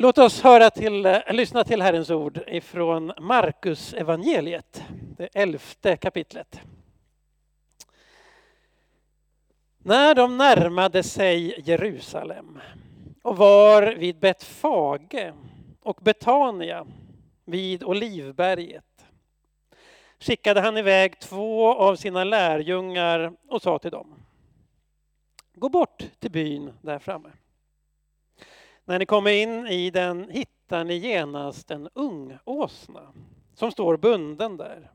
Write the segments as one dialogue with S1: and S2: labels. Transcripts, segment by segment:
S1: Låt oss höra till, eh, lyssna till Herrens ord ifrån Markus evangeliet, det elfte kapitlet. När de närmade sig Jerusalem och var vid Betfage och Betania vid Olivberget skickade han iväg två av sina lärjungar och sa till dem Gå bort till byn där framme. När ni kommer in i den hittar ni genast en ung åsna som står bunden där.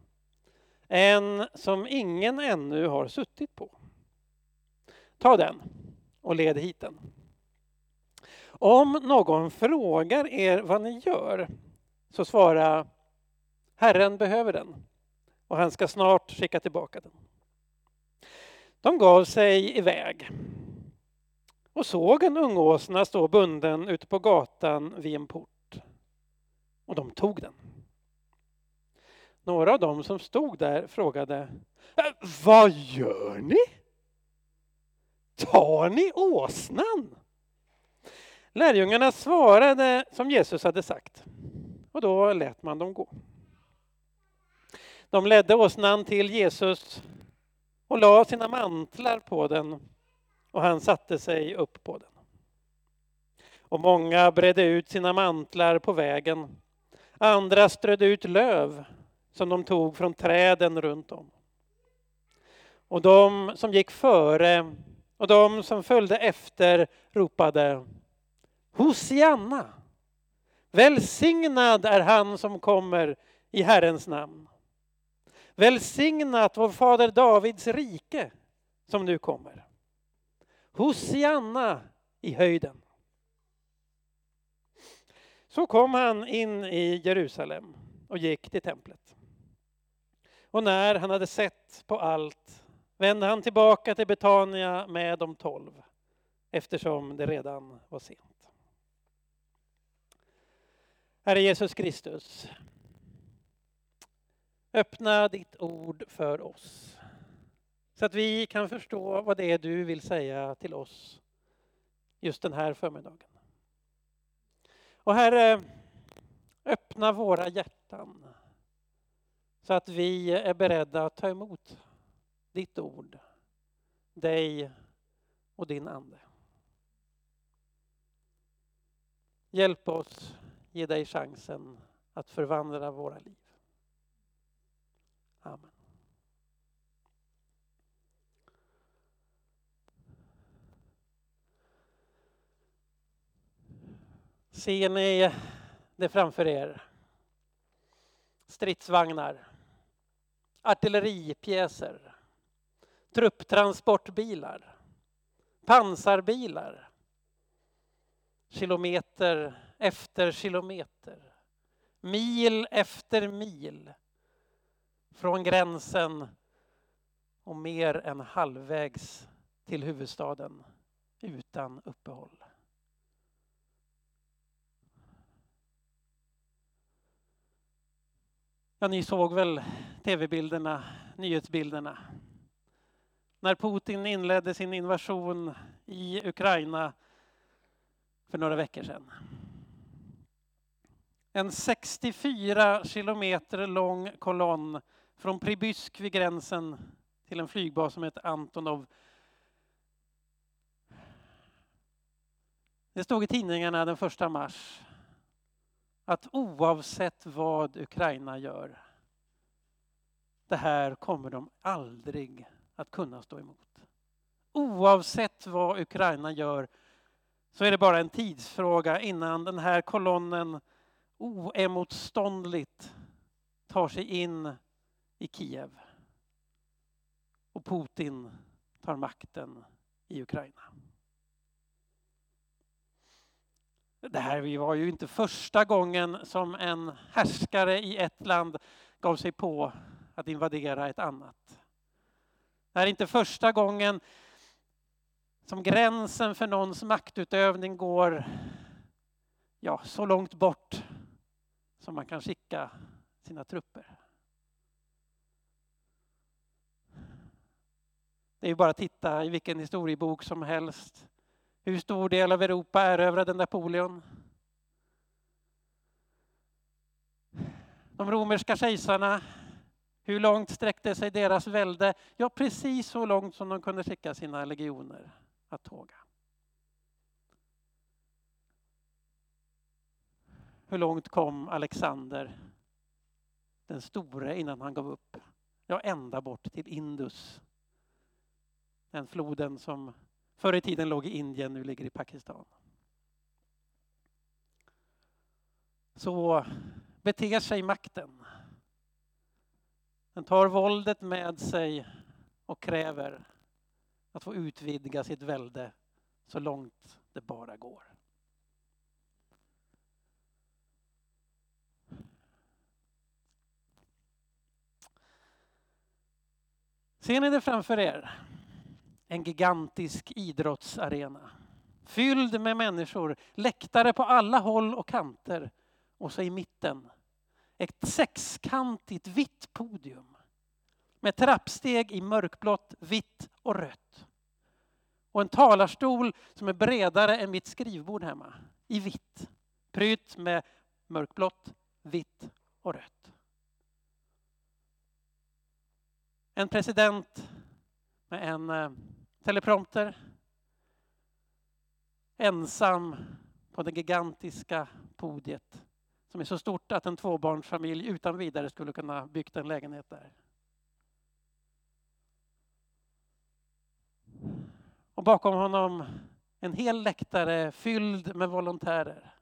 S1: En som ingen ännu har suttit på. Ta den och led hit den. Om någon frågar er vad ni gör så svara Herren behöver den och han ska snart skicka tillbaka den. De gav sig iväg och såg en ungåsna stå bunden ute på gatan vid en port. Och de tog den. Några av dem som stod där frågade äh, Vad gör ni? Tar ni åsnan? Lärjungarna svarade som Jesus hade sagt och då lät man dem gå. De ledde åsnan till Jesus och la sina mantlar på den och han satte sig upp på den. Och många bredde ut sina mantlar på vägen. Andra strödde ut löv som de tog från träden runt om. Och de som gick före och de som följde efter ropade Hosianna! Välsignad är han som kommer i Herrens namn. Välsignat vår fader Davids rike som nu kommer. Hosianna i höjden. Så kom han in i Jerusalem och gick till templet. Och när han hade sett på allt vände han tillbaka till Betania med de tolv eftersom det redan var sent. Herre Jesus Kristus, öppna ditt ord för oss så att vi kan förstå vad det är du vill säga till oss just den här förmiddagen. Och Herre, öppna våra hjärtan så att vi är beredda att ta emot ditt ord, dig och din ande. Hjälp oss ge dig chansen att förvandla våra liv. Amen. Ser ni det framför er? Stridsvagnar, artilleripjäser, trupptransportbilar, pansarbilar. Kilometer efter kilometer, mil efter mil från gränsen och mer än halvvägs till huvudstaden utan uppehåll. Ja, ni såg väl tv-bilderna, nyhetsbilderna. När Putin inledde sin invasion i Ukraina för några veckor sedan. En 64 kilometer lång kolonn från Pribysk vid gränsen till en flygbas som heter Antonov. Det stod i tidningarna den första mars att oavsett vad Ukraina gör, det här kommer de aldrig att kunna stå emot. Oavsett vad Ukraina gör så är det bara en tidsfråga innan den här kolonnen oemotståndligt tar sig in i Kiev. Och Putin tar makten i Ukraina. Det här var ju inte första gången som en härskare i ett land gav sig på att invadera ett annat. Det här är inte första gången som gränsen för någons maktutövning går ja, så långt bort som man kan skicka sina trupper. Det är ju bara att titta i vilken historiebok som helst hur stor del av Europa erövrade Napoleon? De romerska kejsarna, hur långt sträckte sig deras välde? Ja, precis så långt som de kunde skicka sina legioner att tåga. Hur långt kom Alexander den store innan han gav upp? Ja, ända bort till Indus. Den floden som förr i tiden låg i Indien, nu ligger i Pakistan. Så beter sig makten. Den tar våldet med sig och kräver att få utvidga sitt välde så långt det bara går. Ser ni det framför er? En gigantisk idrottsarena. Fylld med människor, läktare på alla håll och kanter. Och så i mitten ett sexkantigt vitt podium med trappsteg i mörkblått, vitt och rött. Och en talarstol som är bredare än mitt skrivbord hemma, i vitt. Prytt med mörkblått, vitt och rött. En president med en eh, teleprompter. Ensam på det gigantiska podiet som är så stort att en tvåbarnsfamilj utan vidare skulle kunna byggt en lägenhet där. Och bakom honom en hel läktare fylld med volontärer.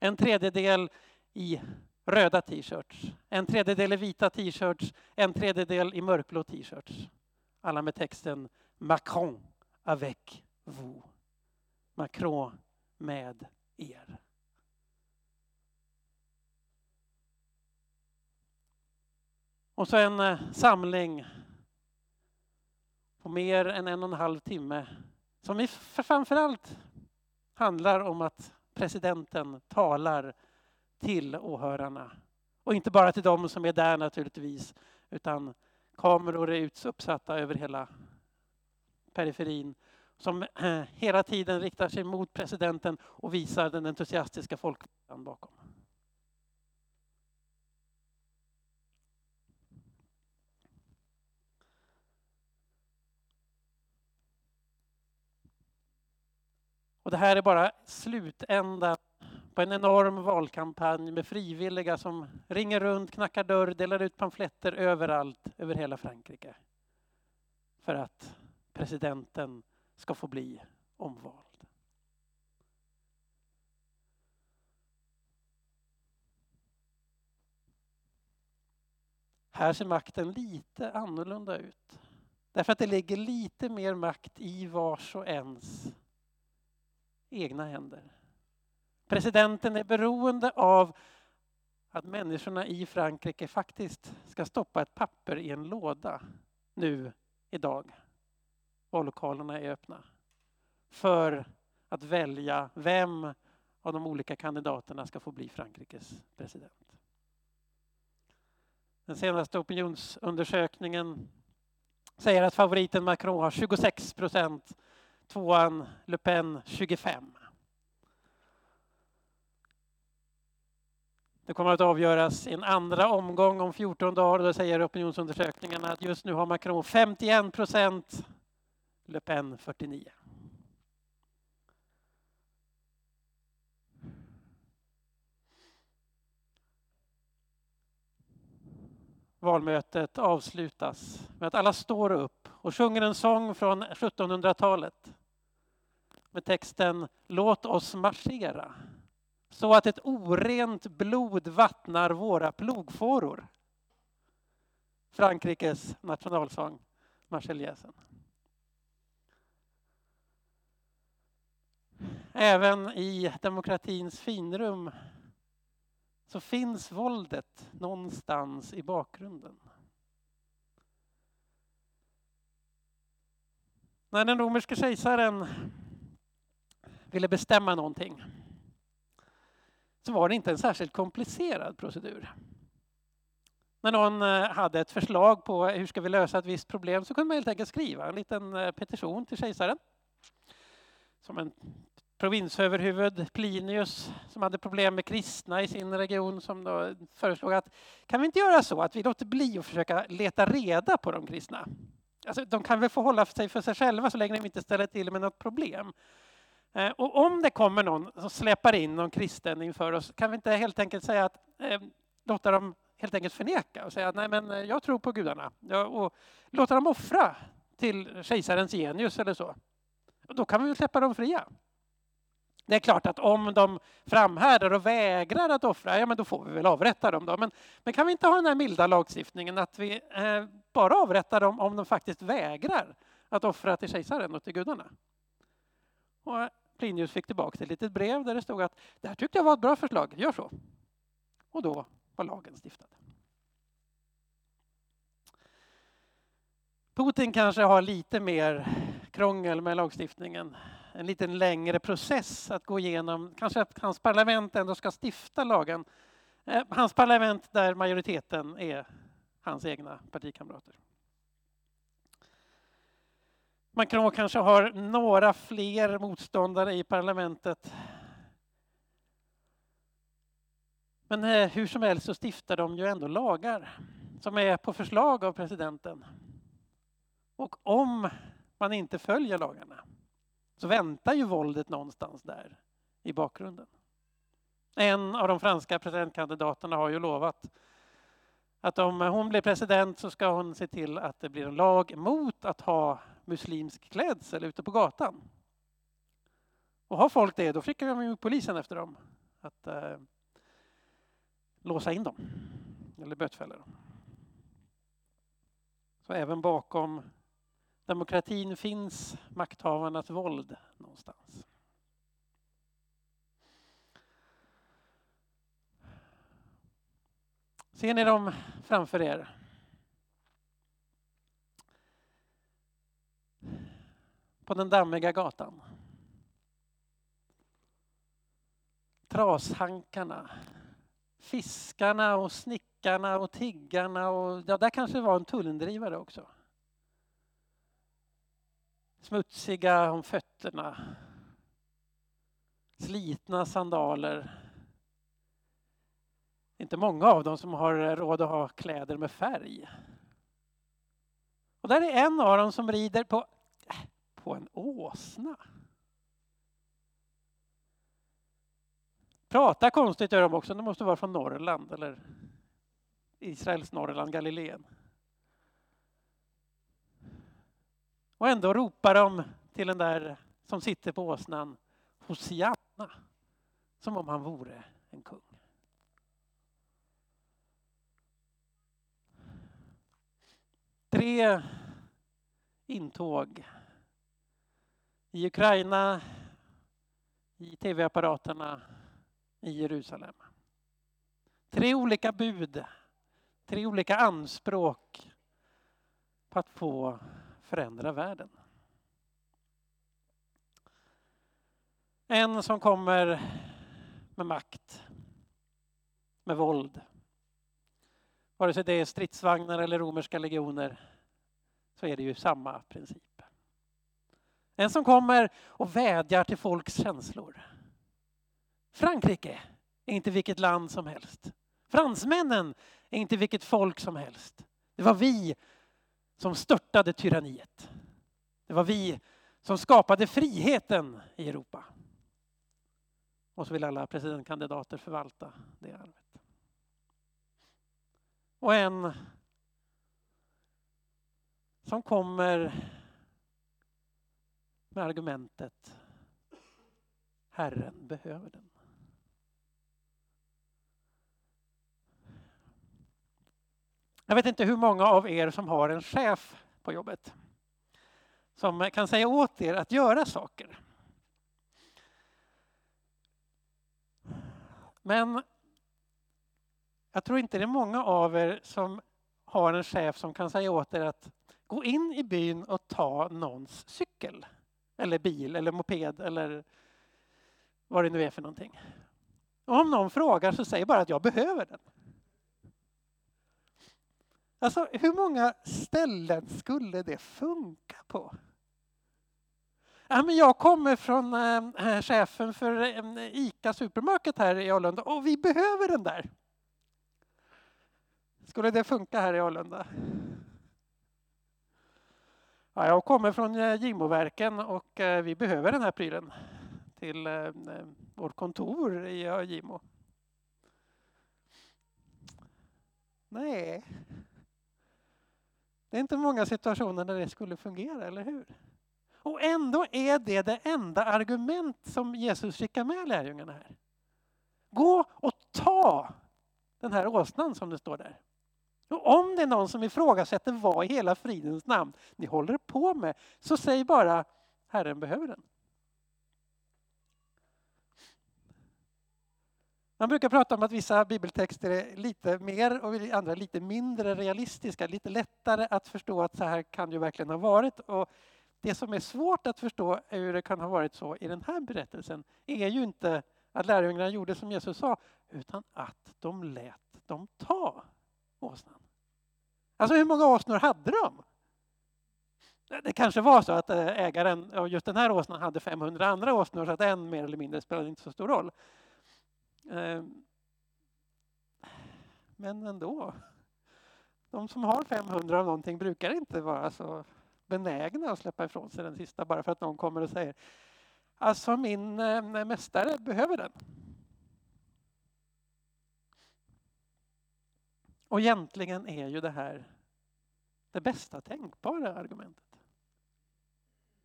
S1: En tredjedel i röda t-shirts, en tredjedel i vita t-shirts, en tredjedel i mörkblå t-shirts. Alla med texten Macron avec vous. Macron med er. Och så en eh, samling på mer än en och en halv timme som framförallt handlar om att presidenten talar till åhörarna. Och inte bara till dem som är där naturligtvis, utan kameror är uppsatta över hela periferin som hela tiden riktar sig mot presidenten och visar den entusiastiska folkviljan bakom. Och det här är bara slutändan på en enorm valkampanj med frivilliga som ringer runt, knackar dörr, delar ut pamfletter överallt över hela Frankrike. För att presidenten ska få bli omvald. Här ser makten lite annorlunda ut. Därför att det ligger lite mer makt i vars och ens egna händer. Presidenten är beroende av att människorna i Frankrike faktiskt ska stoppa ett papper i en låda nu idag. Vallokalerna är öppna. För att välja vem av de olika kandidaterna ska få bli Frankrikes president. Den senaste opinionsundersökningen säger att favoriten Macron har 26 procent tvåan Le Pen 25. Det kommer att avgöras i en andra omgång om 14 dagar. Då säger opinionsundersökningarna att just nu har Macron 51 procent, Le Pen 49. Valmötet avslutas med att alla står upp och sjunger en sång från 1700-talet med texten Låt oss marschera så att ett orent blod vattnar våra plogfåror. Frankrikes nationalsång, Marseljäsen. Även i demokratins finrum så finns våldet någonstans i bakgrunden. När den romerske kejsaren ville bestämma någonting så var det inte en särskilt komplicerad procedur. När någon eh, hade ett förslag på hur ska vi lösa ett visst problem så kunde man helt enkelt skriva en liten eh, petition till kejsaren. Som en provinsöverhuvud Plinius som hade problem med kristna i sin region som då föreslog att kan vi inte göra så att vi låter bli att försöka leta reda på de kristna? Alltså, de kan väl få hålla sig för sig själva så länge de inte ställer till med något problem. Eh, och om det kommer någon som släpar in någon kristen inför oss kan vi inte helt enkelt säga att eh, låta dem helt enkelt förneka och säga att nej men eh, jag tror på gudarna ja, och låta dem offra till kejsarens genius eller så. Och då kan vi väl släppa dem fria. Det är klart att om de framhärdar och vägrar att offra, ja men då får vi väl avrätta dem då. Men, men kan vi inte ha den här milda lagstiftningen att vi eh, bara avrättar dem om de faktiskt vägrar att offra till kejsaren och till gudarna? Och eh, Plinius fick tillbaka ett litet brev där det stod att det här tyckte jag var ett bra förslag, gör så. Och då var lagen stiftad. Putin kanske har lite mer krångel med lagstiftningen. En lite längre process att gå igenom. Kanske att hans parlament ändå ska stifta lagen. Eh, hans parlament där majoriteten är hans egna partikamrater. Macron kanske har några fler motståndare i parlamentet. Men eh, hur som helst så stiftar de ju ändå lagar som är på förslag av presidenten. Och om man inte följer lagarna så väntar ju våldet någonstans där i bakgrunden. En av de franska presidentkandidaterna har ju lovat att om hon blir president så ska hon se till att det blir en lag mot att ha muslimsk klädsel ute på gatan. Och har folk det, då skickar de ju polisen efter dem att eh, låsa in dem eller bötfälla dem. Så även bakom demokratin finns makthavarnas våld någonstans. Ser ni dem framför er? På den dammiga gatan. Trashankarna, fiskarna och snickarna och tiggarna och ja, där kanske det var en tullindrivare också smutsiga om fötterna. Slitna sandaler. Inte många av dem som har råd att ha kläder med färg. Och där är en av dem som rider på, på en åsna. Prata konstigt gör de också, de måste vara från Norrland eller Israels Norrland, Galileen. Och ändå ropar de till den där som sitter på åsnan Hosianna, som om han vore en kung. Tre intåg i Ukraina, i tv-apparaterna, i Jerusalem. Tre olika bud, tre olika anspråk på att få förändra världen. En som kommer med makt, med våld. Vare sig det är stridsvagnar eller romerska legioner så är det ju samma princip. En som kommer och vädjar till folks känslor. Frankrike är inte vilket land som helst. Fransmännen är inte vilket folk som helst. Det var vi som störtade tyranniet. Det var vi som skapade friheten i Europa. Och så vill alla presidentkandidater förvalta det arvet. Och en som kommer med argumentet Herren behöver den. Jag vet inte hur många av er som har en chef på jobbet som kan säga åt er att göra saker. Men jag tror inte det är många av er som har en chef som kan säga åt er att gå in i byn och ta någons cykel eller bil eller moped eller vad det nu är för någonting. Och om någon frågar så säg bara att jag behöver den. Alltså hur många ställen skulle det funka på? Ja, men jag kommer från äh, chefen för äh, ICA Supermarket här i Alunda och vi behöver den där. Skulle det funka här i Alunda? Ja, jag kommer från Gimoverken och vi behöver den här prylen till vårt kontor i Gimo. Nej, det är inte många situationer där det skulle fungera, eller hur? Och ändå är det det enda argument som Jesus skickar med lärjungarna här. Gå och ta den här åsnan som det står där. Och om det är någon som ifrågasätter vad i hela fridens namn ni håller på med, så säg bara Herren behöver den. Man brukar prata om att vissa bibeltexter är lite mer och andra lite mindre realistiska, lite lättare att förstå att så här kan det ju verkligen ha varit. Och det som är svårt att förstå hur det kan ha varit så i den här berättelsen är ju inte att lärjungarna gjorde som Jesus sa, utan att de lät dem ta åsnan. Alltså hur många åsnor hade de? Det kanske var så att eh, ägaren av just den här åsnan hade 500 andra åsnor så att en mer eller mindre spelade inte så stor roll. Ehm, men ändå. De som har 500 av någonting brukar inte vara så benägna att släppa ifrån sig den sista bara för att någon kommer och säger Alltså min eh, mästare behöver den. Och egentligen är ju det här det bästa tänkbara argumentet.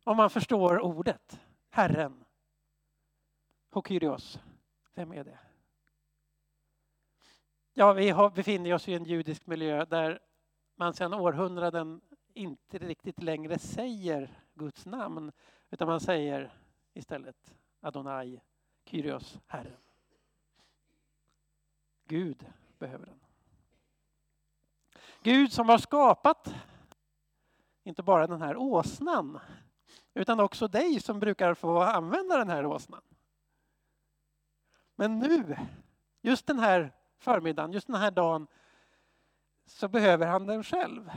S1: Om man förstår ordet, Herren, Hokyrios, vem är det? Ja, vi har, befinner oss i en judisk miljö där man sedan århundraden inte riktigt längre säger Guds namn utan man säger istället Adonai, Kyrios, Herren. Gud behöver den. Gud som har skapat inte bara den här åsnan utan också dig som brukar få använda den här åsnan. Men nu, just den här förmiddagen, just den här dagen, så behöver han den själv.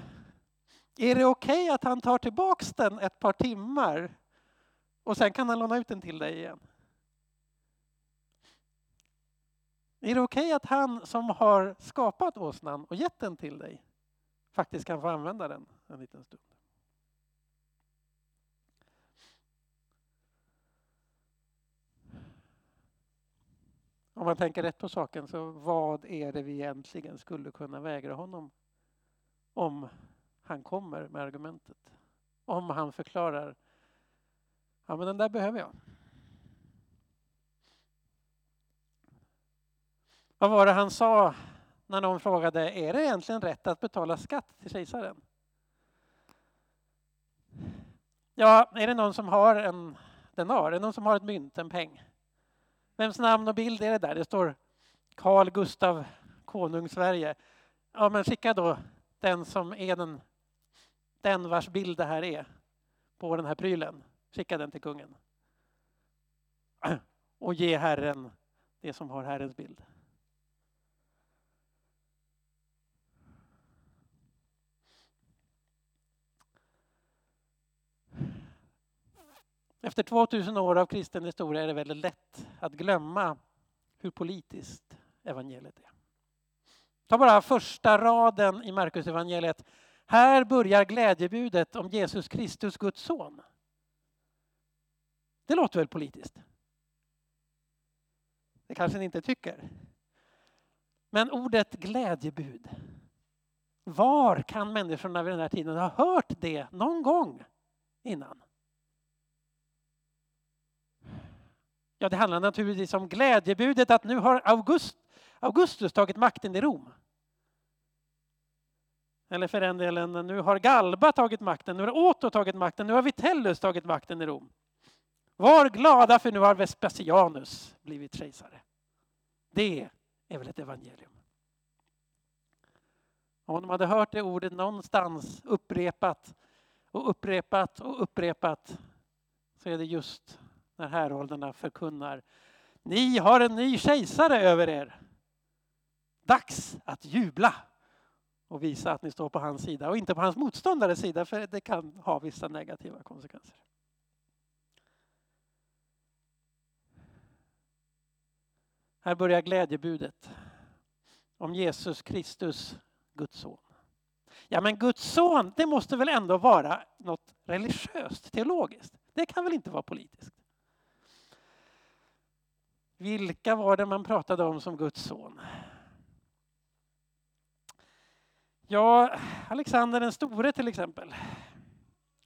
S1: Är det okej okay att han tar tillbaks den ett par timmar och sen kan han låna ut den till dig igen? Är det okej okay att han som har skapat åsnan och gett den till dig faktiskt kan få använda den en liten stund? Om man tänker rätt på saken, så vad är det vi egentligen skulle kunna vägra honom om han kommer med argumentet? Om han förklarar, ja men den där behöver jag. Vad var det han sa när någon frågade, är det egentligen rätt att betala skatt till kejsaren? Ja, är det någon som har en denar, är det någon som har ett mynt, en peng? Vems namn och bild är det där? Det står Carl Gustav Konung Sverige. Ja, men skicka då den som är den, den vars bild det här är på den här prylen. Skicka den till kungen. Och ge Herren det som har Herrens bild. Efter 2000 år av kristen historia är det väldigt lätt att glömma hur politiskt evangeliet är. Ta bara första raden i Markus evangeliet. Här börjar glädjebudet om Jesus Kristus, Guds son. Det låter väl politiskt? Det kanske ni inte tycker. Men ordet glädjebud. Var kan människorna vid den här tiden ha hört det någon gång innan? Ja, det handlar naturligtvis om glädjebudet att nu har August, Augustus tagit makten i Rom. Eller för den delen, nu har Galba tagit makten, nu har Otto tagit makten, nu har Vitellus tagit makten i Rom. Var glada för nu har Vespasianus blivit kejsare. Det är väl ett evangelium. Om de hade hört det ordet någonstans upprepat och upprepat och upprepat så är det just när härolderna förkunnar Ni har en ny kejsare över er. Dags att jubla och visa att ni står på hans sida och inte på hans motståndares sida för det kan ha vissa negativa konsekvenser. Här börjar glädjebudet om Jesus Kristus, Guds son. Ja, men Guds son, det måste väl ändå vara något religiöst, teologiskt? Det kan väl inte vara politiskt? Vilka var det man pratade om som Guds son? Ja, Alexander den store till exempel.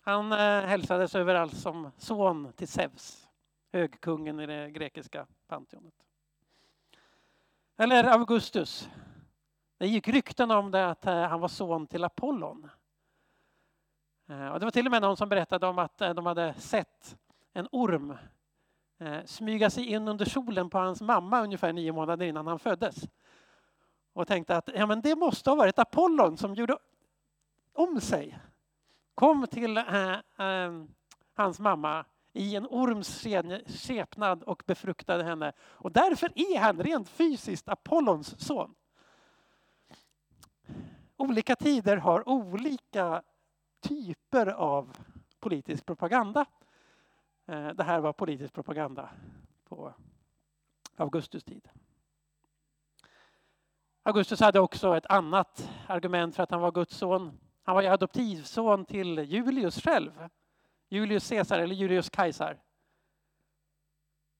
S1: Han eh, hälsades överallt som son till Zeus, högkungen i det grekiska panteonet. Eller Augustus. Det gick rykten om det att eh, han var son till Apollon. Eh, och det var till och med någon som berättade om att de hade sett en orm Eh, smyga sig in under solen på hans mamma ungefär nio månader innan han föddes och tänkte att ja, men det måste ha varit Apollon som gjorde om sig. Kom till äh, äh, hans mamma i en orms skepnad och befruktade henne. Och därför är han rent fysiskt Apollons son. Olika tider har olika typer av politisk propaganda. Eh, det här var politisk propaganda på Augustus tid. Augustus hade också ett annat argument för att han var Guds son. Han var ju adoptivson till Julius själv. Julius Caesar eller Julius Kaisar.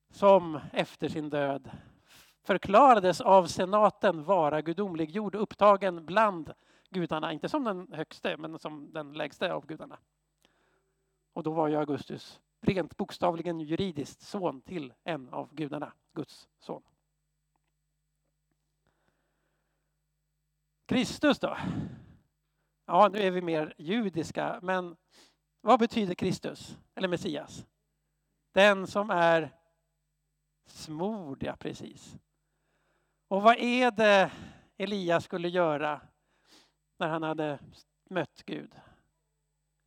S1: Som efter sin död förklarades av senaten vara gudomliggjord, upptagen bland gudarna. Inte som den högste, men som den lägste av gudarna. Och då var ju Augustus rent bokstavligen juridiskt son till en av gudarna, Guds son. Kristus då? Ja, nu är vi mer judiska, men vad betyder Kristus eller Messias? Den som är smord, ja precis. Och vad är det Elias skulle göra när han hade mött Gud?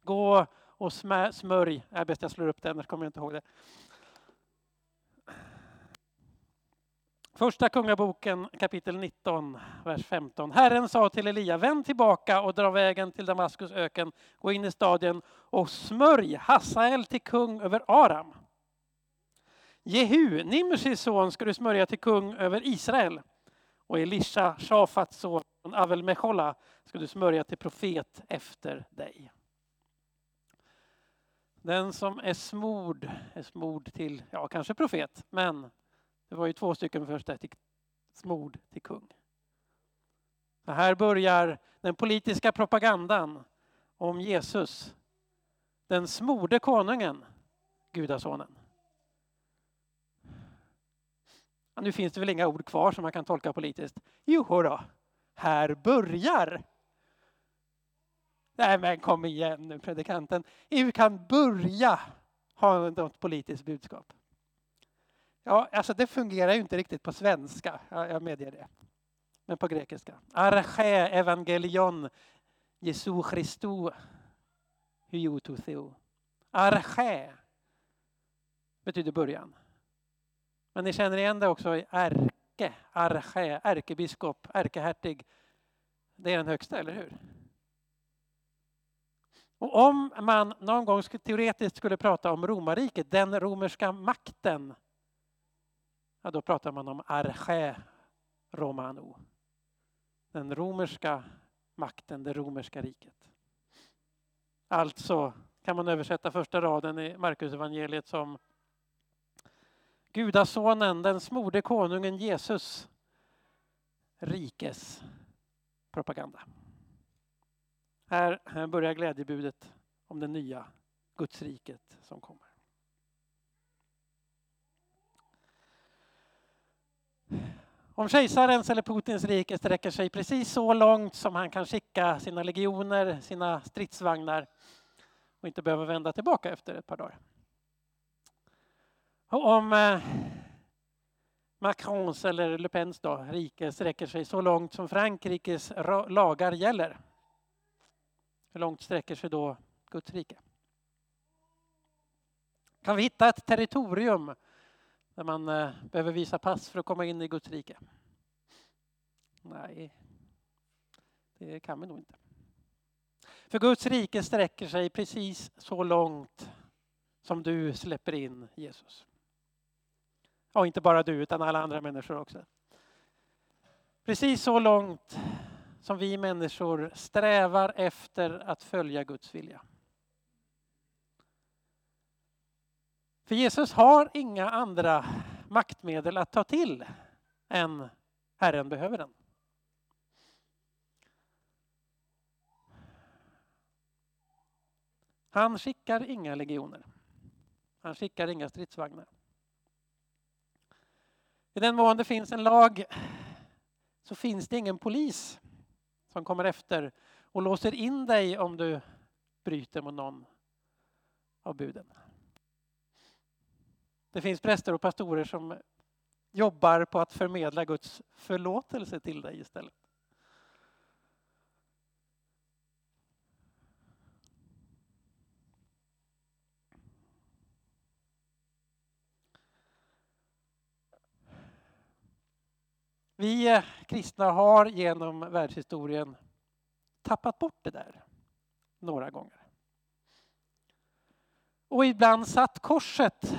S1: Gå och smörj, är bäst jag slår upp det, annars kommer jag inte ihåg det. Första Kungaboken kapitel 19, vers 15. Herren sa till Elia, vänd tillbaka och dra vägen till Damaskus öken, gå in i stadien och smörj Hassael till kung över Aram. Jehu, Nimshis son, ska du smörja till kung över Israel. Och Elisha, Shafats son Avel Mechola, ska du smörja till profet efter dig. Den som är smord är smord till, ja kanske profet, men det var ju två stycken första till smord till kung. Så här börjar den politiska propagandan om Jesus. Den smorde konungen, gudasonen. Ja, nu finns det väl inga ord kvar som man kan tolka politiskt. Jo då, här börjar. Nej men kom igen nu predikanten. hur kan börja ha något politiskt budskap. Ja, alltså det fungerar ju inte riktigt på svenska, jag medger det. Men på grekiska. Arche evangelion Jesu Christu hyototheo. Arche betyder början. Men ni känner igen det också i ärke, arche, ärkebiskop, ärkehertig. Det är den högsta, eller hur? Och om man någon gång teoretiskt skulle prata om romarriket, den romerska makten ja, då pratar man om arche romano. Den romerska makten, det romerska riket. Alltså kan man översätta första raden i Markus evangeliet som Gudasonen, den smorde konungen Jesus, rikes propaganda. Här börjar glädjebudet om det nya Gudsriket som kommer. Om kejsarens eller Putins rike sträcker sig precis så långt som han kan skicka sina legioner, sina stridsvagnar och inte behöver vända tillbaka efter ett par dagar. Och om eh, Macrons eller Le Pens då, rike sträcker sig så långt som Frankrikes lagar gäller. Hur långt sträcker sig då Guds rike? Kan vi hitta ett territorium där man eh, behöver visa pass för att komma in i Guds rike? Nej, det kan vi nog inte. För Guds rike sträcker sig precis så långt som du släpper in Jesus. Och inte bara du, utan alla andra människor också. Precis så långt som vi människor strävar efter att följa Guds vilja. För Jesus har inga andra maktmedel att ta till än Herren behöver den. Han skickar inga legioner. Han skickar inga stridsvagnar. I den mån det finns en lag så finns det ingen polis som kommer efter och låser in dig om du bryter mot någon av buden. Det finns präster och pastorer som jobbar på att förmedla Guds förlåtelse till dig istället. Vi eh, kristna har genom världshistorien tappat bort det där några gånger. Och ibland satt korset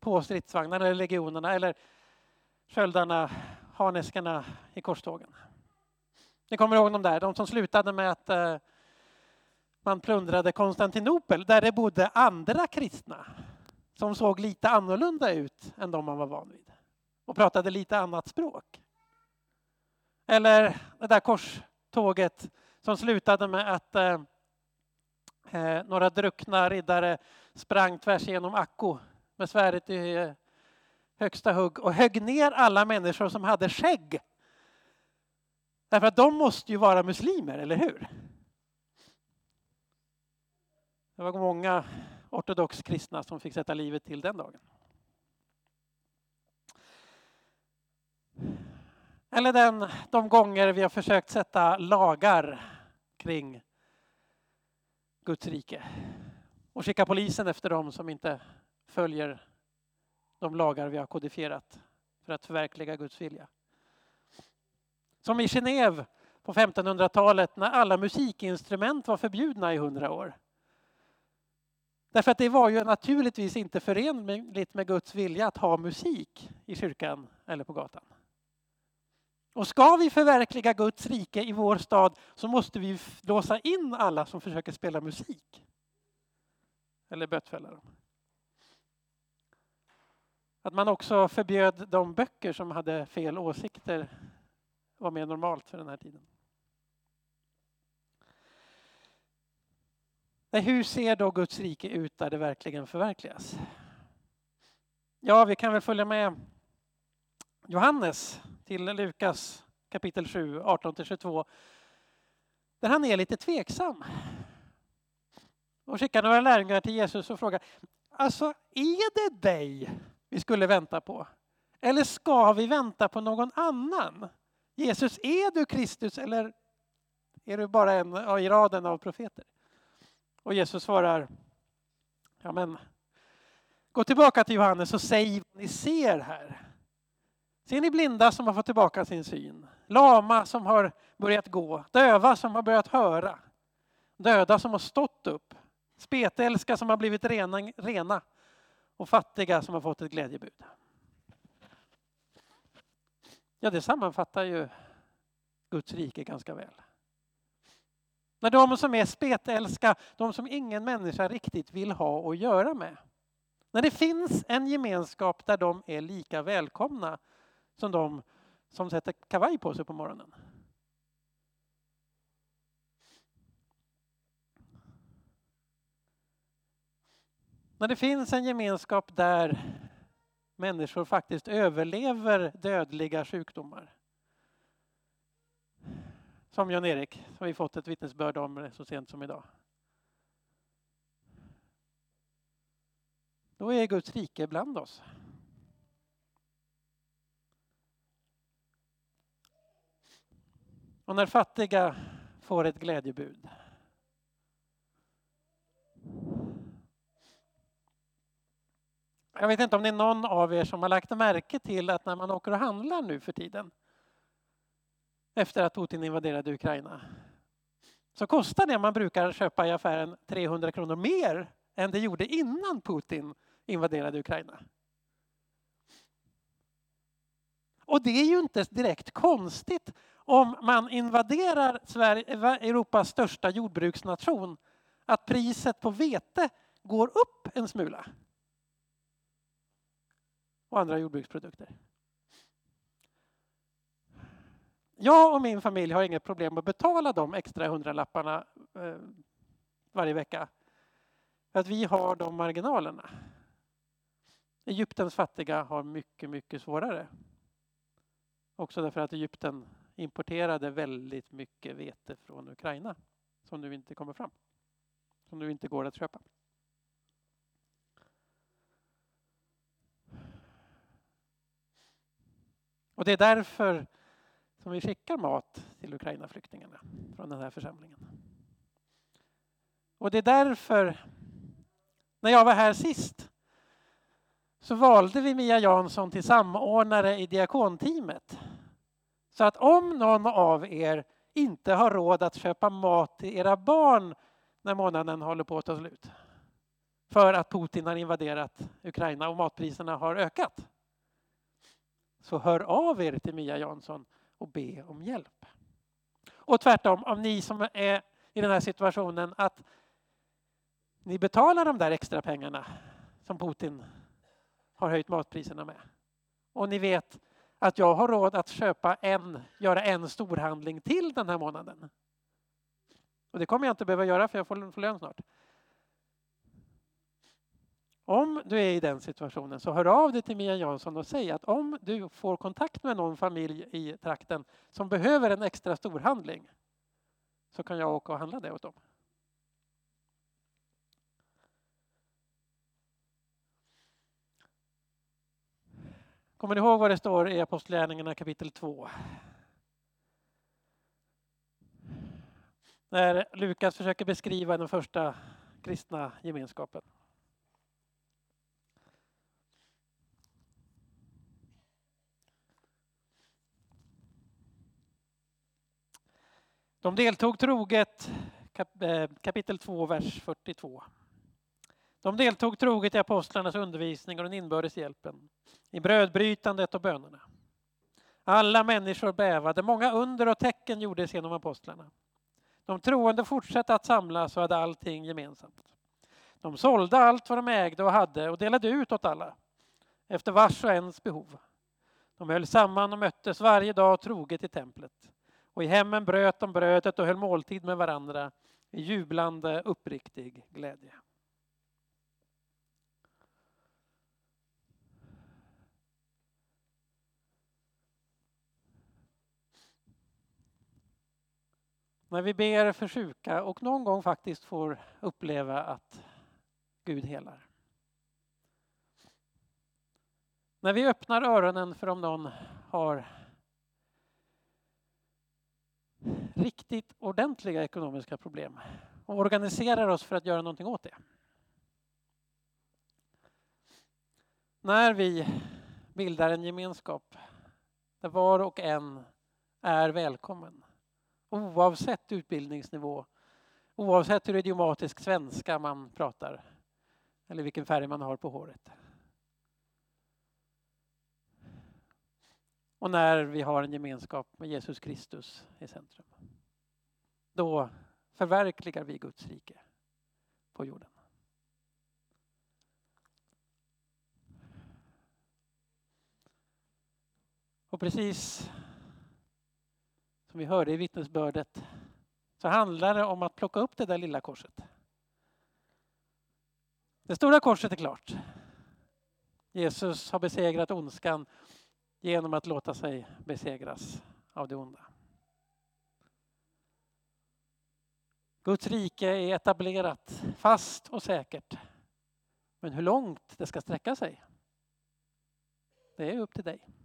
S1: på stridsvagnarna eller legionerna eller sköldarna, harneskarna i korstågen. Ni kommer ihåg de där, de som slutade med att eh, man plundrade Konstantinopel där det bodde andra kristna som såg lite annorlunda ut än de man var van vid och pratade lite annat språk. Eller det där korståget som slutade med att eh, eh, några druckna riddare sprang tvärs igenom Akko med svärdet i eh, högsta hugg och högg ner alla människor som hade skägg. Därför att de måste ju vara muslimer, eller hur? Det var många ortodox kristna som fick sätta livet till den dagen. Eller den, de gånger vi har försökt sätta lagar kring Guds rike och skicka polisen efter dem som inte följer de lagar vi har kodifierat för att förverkliga Guds vilja. Som i Genève på 1500-talet när alla musikinstrument var förbjudna i hundra år. Därför att det var ju naturligtvis inte förenligt med Guds vilja att ha musik i kyrkan eller på gatan. Och ska vi förverkliga Guds rike i vår stad så måste vi låsa in alla som försöker spela musik. Eller bötfälla dem. Att man också förbjöd de böcker som hade fel åsikter var mer normalt för den här tiden. hur ser då Guds rike ut där det verkligen förverkligas? Ja, vi kan väl följa med Johannes till Lukas kapitel 7, 18-22. Där han är lite tveksam. Och skickar några lärjungar till Jesus och frågar, alltså är det dig vi skulle vänta på? Eller ska vi vänta på någon annan? Jesus, är du Kristus eller är du bara en i raden av profeter? Och Jesus svarar, ja men gå tillbaka till Johannes och säg vad ni ser här. Ser ni blinda som har fått tillbaka sin syn? Lama som har börjat gå? Döva som har börjat höra? Döda som har stått upp? Spetälska som har blivit rena, rena? Och fattiga som har fått ett glädjebud? Ja, det sammanfattar ju Guds rike ganska väl. När de som är spetälska, de som ingen människa riktigt vill ha att göra med. När det finns en gemenskap där de är lika välkomna som de som sätter kavaj på sig på morgonen. När det finns en gemenskap där människor faktiskt överlever dödliga sjukdomar. Som Jan-Erik, som vi fått ett vittnesbörd om så sent som idag. Då är Guds rike bland oss. Och när fattiga får ett glädjebud. Jag vet inte om det är någon av er som har lagt märke till att när man åker och handlar nu för tiden efter att Putin invaderade Ukraina så kostar det man brukar köpa i affären 300 kronor mer än det gjorde innan Putin invaderade Ukraina. Och det är ju inte direkt konstigt om man invaderar Sverige, eh, Europas största jordbruksnation att priset på vete går upp en smula. Och andra jordbruksprodukter. Jag och min familj har inget problem att betala de extra hundralapparna eh, varje vecka. För att vi har de marginalerna. Egyptens fattiga har mycket, mycket svårare. Också därför att Egypten importerade väldigt mycket vete från Ukraina som nu inte kommer fram. Som nu inte går att köpa. Och det är därför som vi skickar mat till Ukraina-flyktingarna från den här församlingen. Och det är därför, när jag var här sist, så valde vi Mia Jansson till samordnare i diakonteamet. Så att om någon av er inte har råd att köpa mat till era barn när månaden håller på att ta slut för att Putin har invaderat Ukraina och matpriserna har ökat. Så hör av er till Mia Jansson och be om hjälp. Och tvärtom, om ni som är i den här situationen att ni betalar de där extra pengarna som Putin har höjt matpriserna med. Och ni vet att jag har råd att köpa en, göra en storhandling till den här månaden. Och det kommer jag inte behöva göra för jag får lön snart. Om du är i den situationen så hör av dig till Mia Jansson och säg att om du får kontakt med någon familj i trakten som behöver en extra storhandling så kan jag åka och handla det åt dem. Kommer ni ihåg vad det står i Apostlagärningarna kapitel 2? När Lukas försöker beskriva den första kristna gemenskapen. De deltog troget, eh, kapitel 2, vers 42. De deltog troget i apostlarnas undervisning och den inbördes hjälpen, i brödbrytandet och bönerna. Alla människor bävade, många under och tecken gjordes genom apostlarna. De troende fortsatte att samlas och hade allting gemensamt. De sålde allt vad de ägde och hade och delade ut åt alla, efter vars och ens behov. De höll samman och möttes varje dag troget i templet. Och i hemmen bröt de brödet och höll måltid med varandra i jublande uppriktig glädje. När vi ber för sjuka och någon gång faktiskt får uppleva att Gud helar. När vi öppnar öronen för om någon har riktigt ordentliga ekonomiska problem och organiserar oss för att göra någonting åt det. När vi bildar en gemenskap där var och en är välkommen oavsett utbildningsnivå, oavsett hur idiomatisk svenska man pratar eller vilken färg man har på håret. Och när vi har en gemenskap med Jesus Kristus i centrum. Då förverkligar vi Guds rike på jorden. Och precis som vi hörde i vittnesbördet så handlar det om att plocka upp det där lilla korset. Det stora korset är klart. Jesus har besegrat ondskan genom att låta sig besegras av det onda. Guds rike är etablerat, fast och säkert. Men hur långt det ska sträcka sig, det är upp till dig.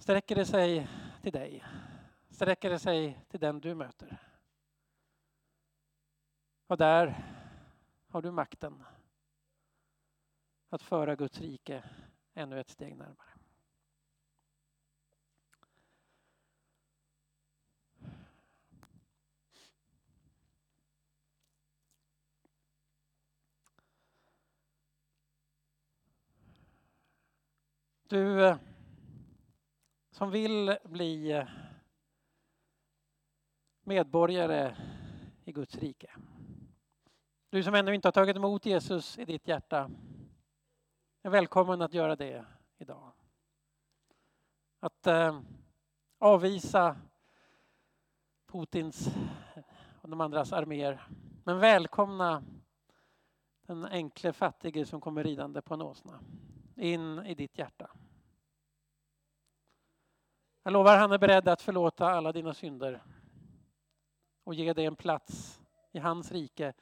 S1: Sträcker det sig till dig? Sträcker det sig till den du möter? Och där har du makten att föra Guds rike ännu ett steg närmare. Du eh, som vill bli eh, medborgare i Guds rike. Du som ännu inte har tagit emot Jesus i ditt hjärta är välkommen att göra det idag. Att eh, avvisa Putins och de andras arméer. Men välkomna den enkle fattige som kommer ridande på en åsna in i ditt hjärta. Jag lovar, han är beredd att förlåta alla dina synder och ge dig en plats i hans rike,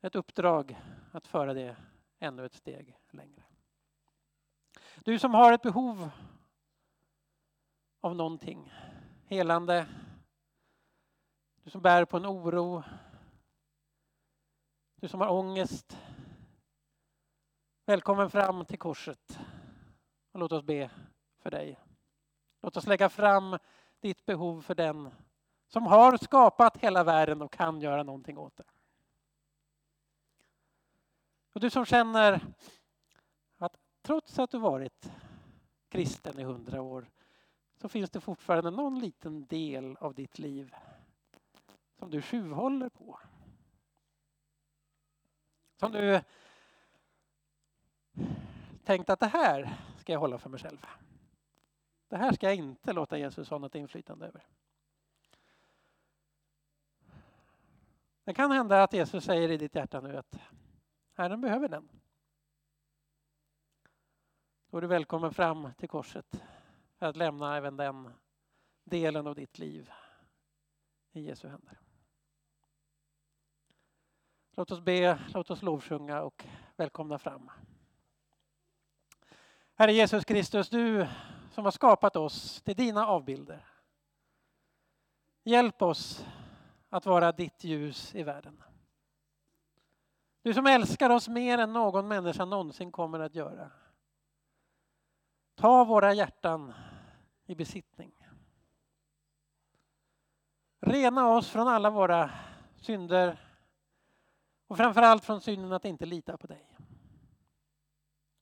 S1: ett uppdrag att föra det ännu ett steg längre. Du som har ett behov av någonting, helande, du som bär på en oro, du som har ångest, välkommen fram till korset och låt oss be för dig. Låt oss lägga fram ditt behov för den som har skapat hela världen och kan göra någonting åt det. Och du som känner att trots att du varit kristen i hundra år så finns det fortfarande någon liten del av ditt liv som du tjuvhåller på. Som du tänkt att det här ska jag hålla för mig själv. Det här ska jag inte låta Jesus ha något inflytande över. Det kan hända att Jesus säger i ditt hjärta nu att Herren behöver den. Då är du välkommen fram till korset för att lämna även den delen av ditt liv i Jesu händer. Låt oss be, låt oss lovsjunga och välkomna fram. Herre Jesus Kristus, du som har skapat oss till dina avbilder. Hjälp oss att vara ditt ljus i världen. Du som älskar oss mer än någon människa någonsin kommer att göra. Ta våra hjärtan i besittning. Rena oss från alla våra synder och framförallt från synden att inte lita på dig.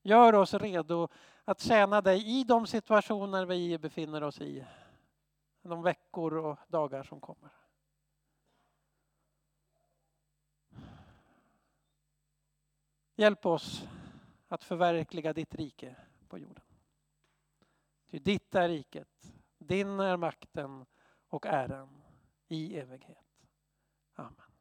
S1: Gör oss redo att tjäna dig i de situationer vi befinner oss i. De veckor och dagar som kommer. Hjälp oss att förverkliga ditt rike på jorden. Ty ditt är riket, din är makten och äran i evighet. Amen.